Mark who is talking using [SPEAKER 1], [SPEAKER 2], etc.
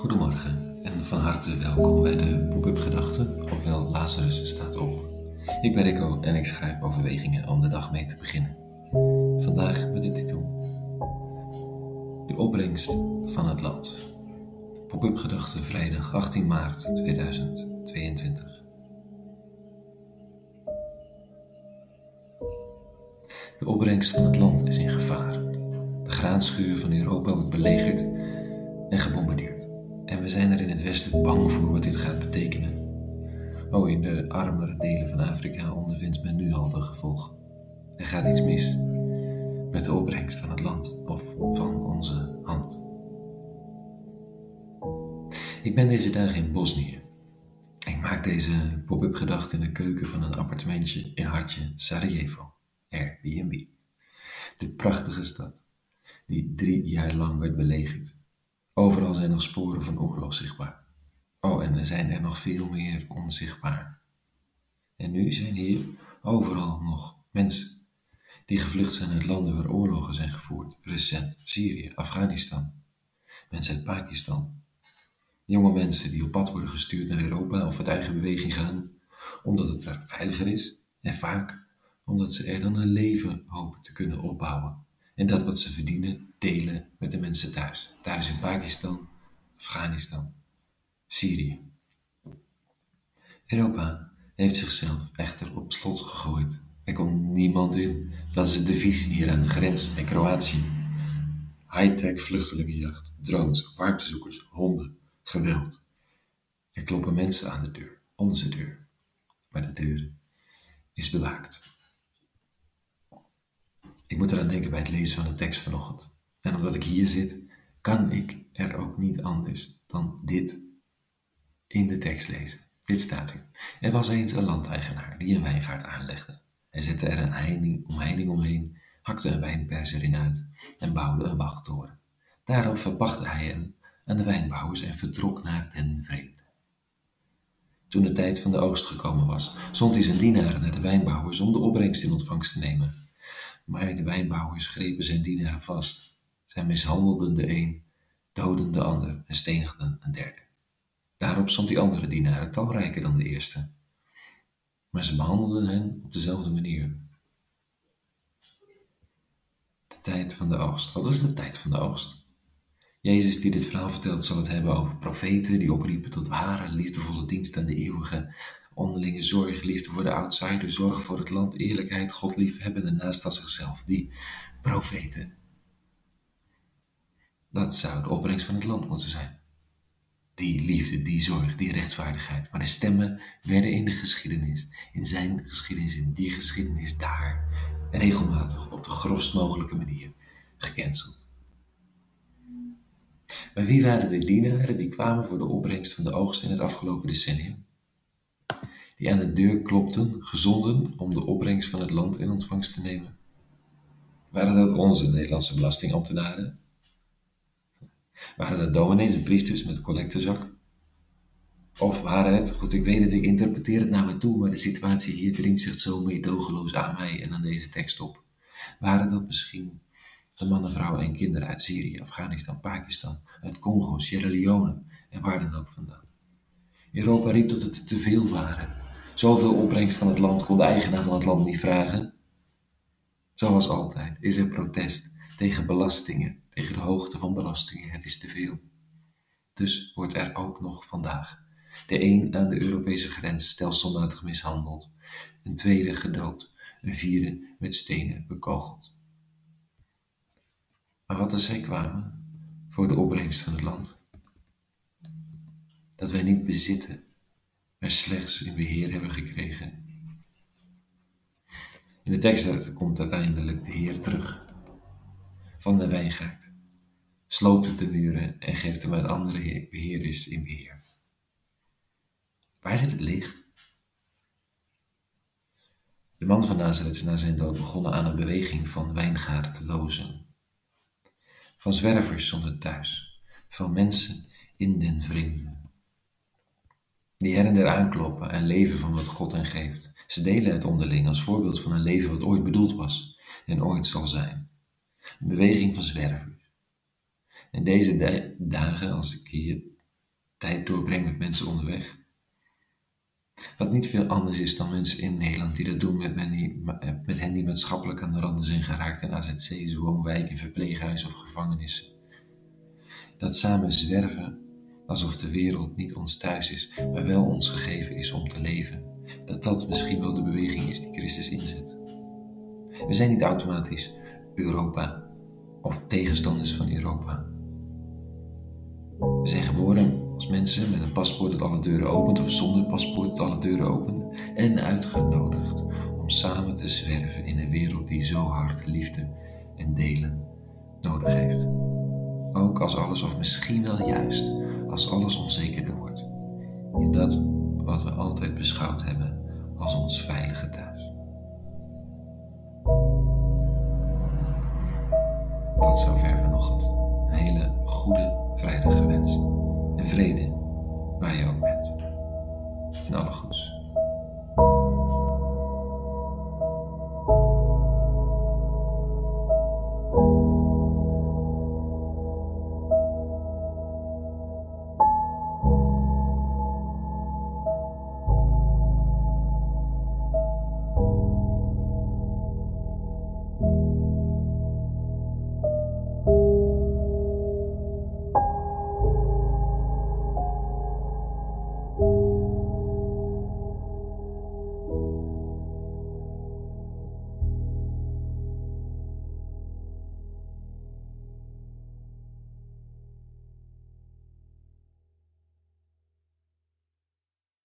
[SPEAKER 1] Goedemorgen en van harte welkom bij de Pop-up Gedachten, ofwel Lazarus staat op. Ik ben Rico en ik schrijf overwegingen om de dag mee te beginnen. Vandaag met de titel De opbrengst van het land. Pop-up Gedachten vrijdag 18 maart 2022. De opbrengst van het land is in gevaar. De graanschuur van Europa wordt belegerd en gebombardeerd. En we zijn er in het Westen bang voor wat dit gaat betekenen. Oh, in de armere delen van Afrika ondervindt men nu al de gevolgen. Er gaat iets mis met de opbrengst van het land of van onze hand. Ik ben deze dagen in Bosnië. Ik maak deze pop-up gedachte in de keuken van een appartementje in hartje Sarajevo, Airbnb. De prachtige stad, die drie jaar lang werd belegerd Overal zijn nog sporen van oorlog zichtbaar. Oh, en er zijn er nog veel meer onzichtbaar. En nu zijn hier overal nog mensen die gevlucht zijn uit landen waar oorlogen zijn gevoerd. Recent Syrië, Afghanistan, mensen uit Pakistan. Jonge mensen die op pad worden gestuurd naar Europa of uit eigen beweging gaan, omdat het er veiliger is en vaak omdat ze er dan een leven hopen te kunnen opbouwen en dat wat ze verdienen delen met de mensen thuis. Thuis in Pakistan, Afghanistan, Syrië. Europa heeft zichzelf echter op slot gegooid. Er komt niemand in. Dat is het devies hier aan de grens bij Kroatië. High-tech vluchtelingenjacht, drones, warmtezoekers, honden, geweld. Er kloppen mensen aan de deur, onze deur. Maar de deur is bewaakt. Ik moet eraan denken bij het lezen van de tekst vanochtend. En omdat ik hier zit, kan ik er ook niet anders dan dit in de tekst lezen. Dit staat er. Er was eens een landeigenaar die een wijngaard aanlegde. Hij zette er een heining, omheining omheen, hakte een wijnpers erin uit en bouwde een wachttoren. Daarop verpachtte hij hem aan de wijnbouwers en vertrok naar den vreemde. Toen de tijd van de oogst gekomen was, zond hij zijn dienaren naar de wijnbouwers om de opbrengst in ontvangst te nemen. Maar de wijnbouwers grepen zijn dienaren vast. Zij mishandelden de een, doden de ander en stenigden een derde. Daarop stond die andere dienaren talrijker dan de eerste. Maar ze behandelden hen op dezelfde manier. De tijd van de oogst. Wat is de tijd van de oogst? Jezus die dit verhaal vertelt zal het hebben over profeten die opriepen tot ware, liefdevolle dienst aan de eeuwige onderlinge zorg, liefde voor de outsider, zorg voor het land, eerlijkheid, God liefhebben en naast als zichzelf. Die profeten. Dat zou de opbrengst van het land moeten zijn. Die liefde, die zorg, die rechtvaardigheid. Maar de stemmen werden in de geschiedenis, in zijn geschiedenis, in die geschiedenis daar, regelmatig op de grofst mogelijke manier gecanceld. Maar wie waren de dienaren die kwamen voor de opbrengst van de oogst in het afgelopen decennium? Die aan de deur klopten, gezonden om de opbrengst van het land in ontvangst te nemen? Waren dat onze Nederlandse belastingambtenaren? Waren dat dominees en priesters met collectezak? Of waren het, goed ik weet het, ik interpreteer het naar me toe, maar de situatie hier dringt zich zo meedogenloos aan mij en aan deze tekst op. Waren dat misschien de mannen, vrouwen en kinderen uit Syrië, Afghanistan, Pakistan, uit Congo, Sierra Leone en waar dan ook vandaan? Europa riep dat het te veel waren Zoveel opbrengst van het land kon de eigenaar van het land niet vragen. Zoals altijd is er protest tegen belastingen, tegen de hoogte van belastingen. Het is te veel. Dus wordt er ook nog vandaag de een aan de Europese grens stelselmatig mishandeld, een tweede gedood, een vierde met stenen bekogeld. Maar wat als zij kwamen voor de opbrengst van het land? Dat wij niet bezitten maar slechts in beheer hebben gekregen. In de tekst komt uiteindelijk de Heer terug van de wijngaard, sloopt de muren en geeft hem aan andere beheerders in beheer. Waar zit het licht? De man van Nazareth is na zijn dood begonnen aan een beweging van wijngaardlozen, van zwervers zonder thuis, van mensen in den vreemde die her en der aankloppen en leven van wat God hen geeft. Ze delen het onderling als voorbeeld van een leven wat ooit bedoeld was en ooit zal zijn. Een beweging van zwervers. En deze dagen, als ik hier tijd doorbreng met mensen onderweg. Wat niet veel anders is dan mensen in Nederland die dat doen met, die, met hen die maatschappelijk aan de randen zijn geraakt in AZC's, woonwijken, verpleeghuizen of gevangenissen. Dat samen zwerven alsof de wereld niet ons thuis is, maar wel ons gegeven is om te leven. Dat dat misschien wel de beweging is die Christus inzet. We zijn niet automatisch Europa of tegenstanders van Europa. We zijn geboren als mensen met een paspoort dat alle deuren opent of zonder paspoort dat alle deuren opent en uitgenodigd om samen te zwerven in een wereld die zo hard liefde en delen nodig heeft. Ook als alles of misschien wel juist als alles onzekerder wordt in dat wat we altijd beschouwd hebben als ons veilige thuis. Tot zover vanochtend. Een hele goede vrijdag gewenst. En vrede waar je ook bent. En alle goeds.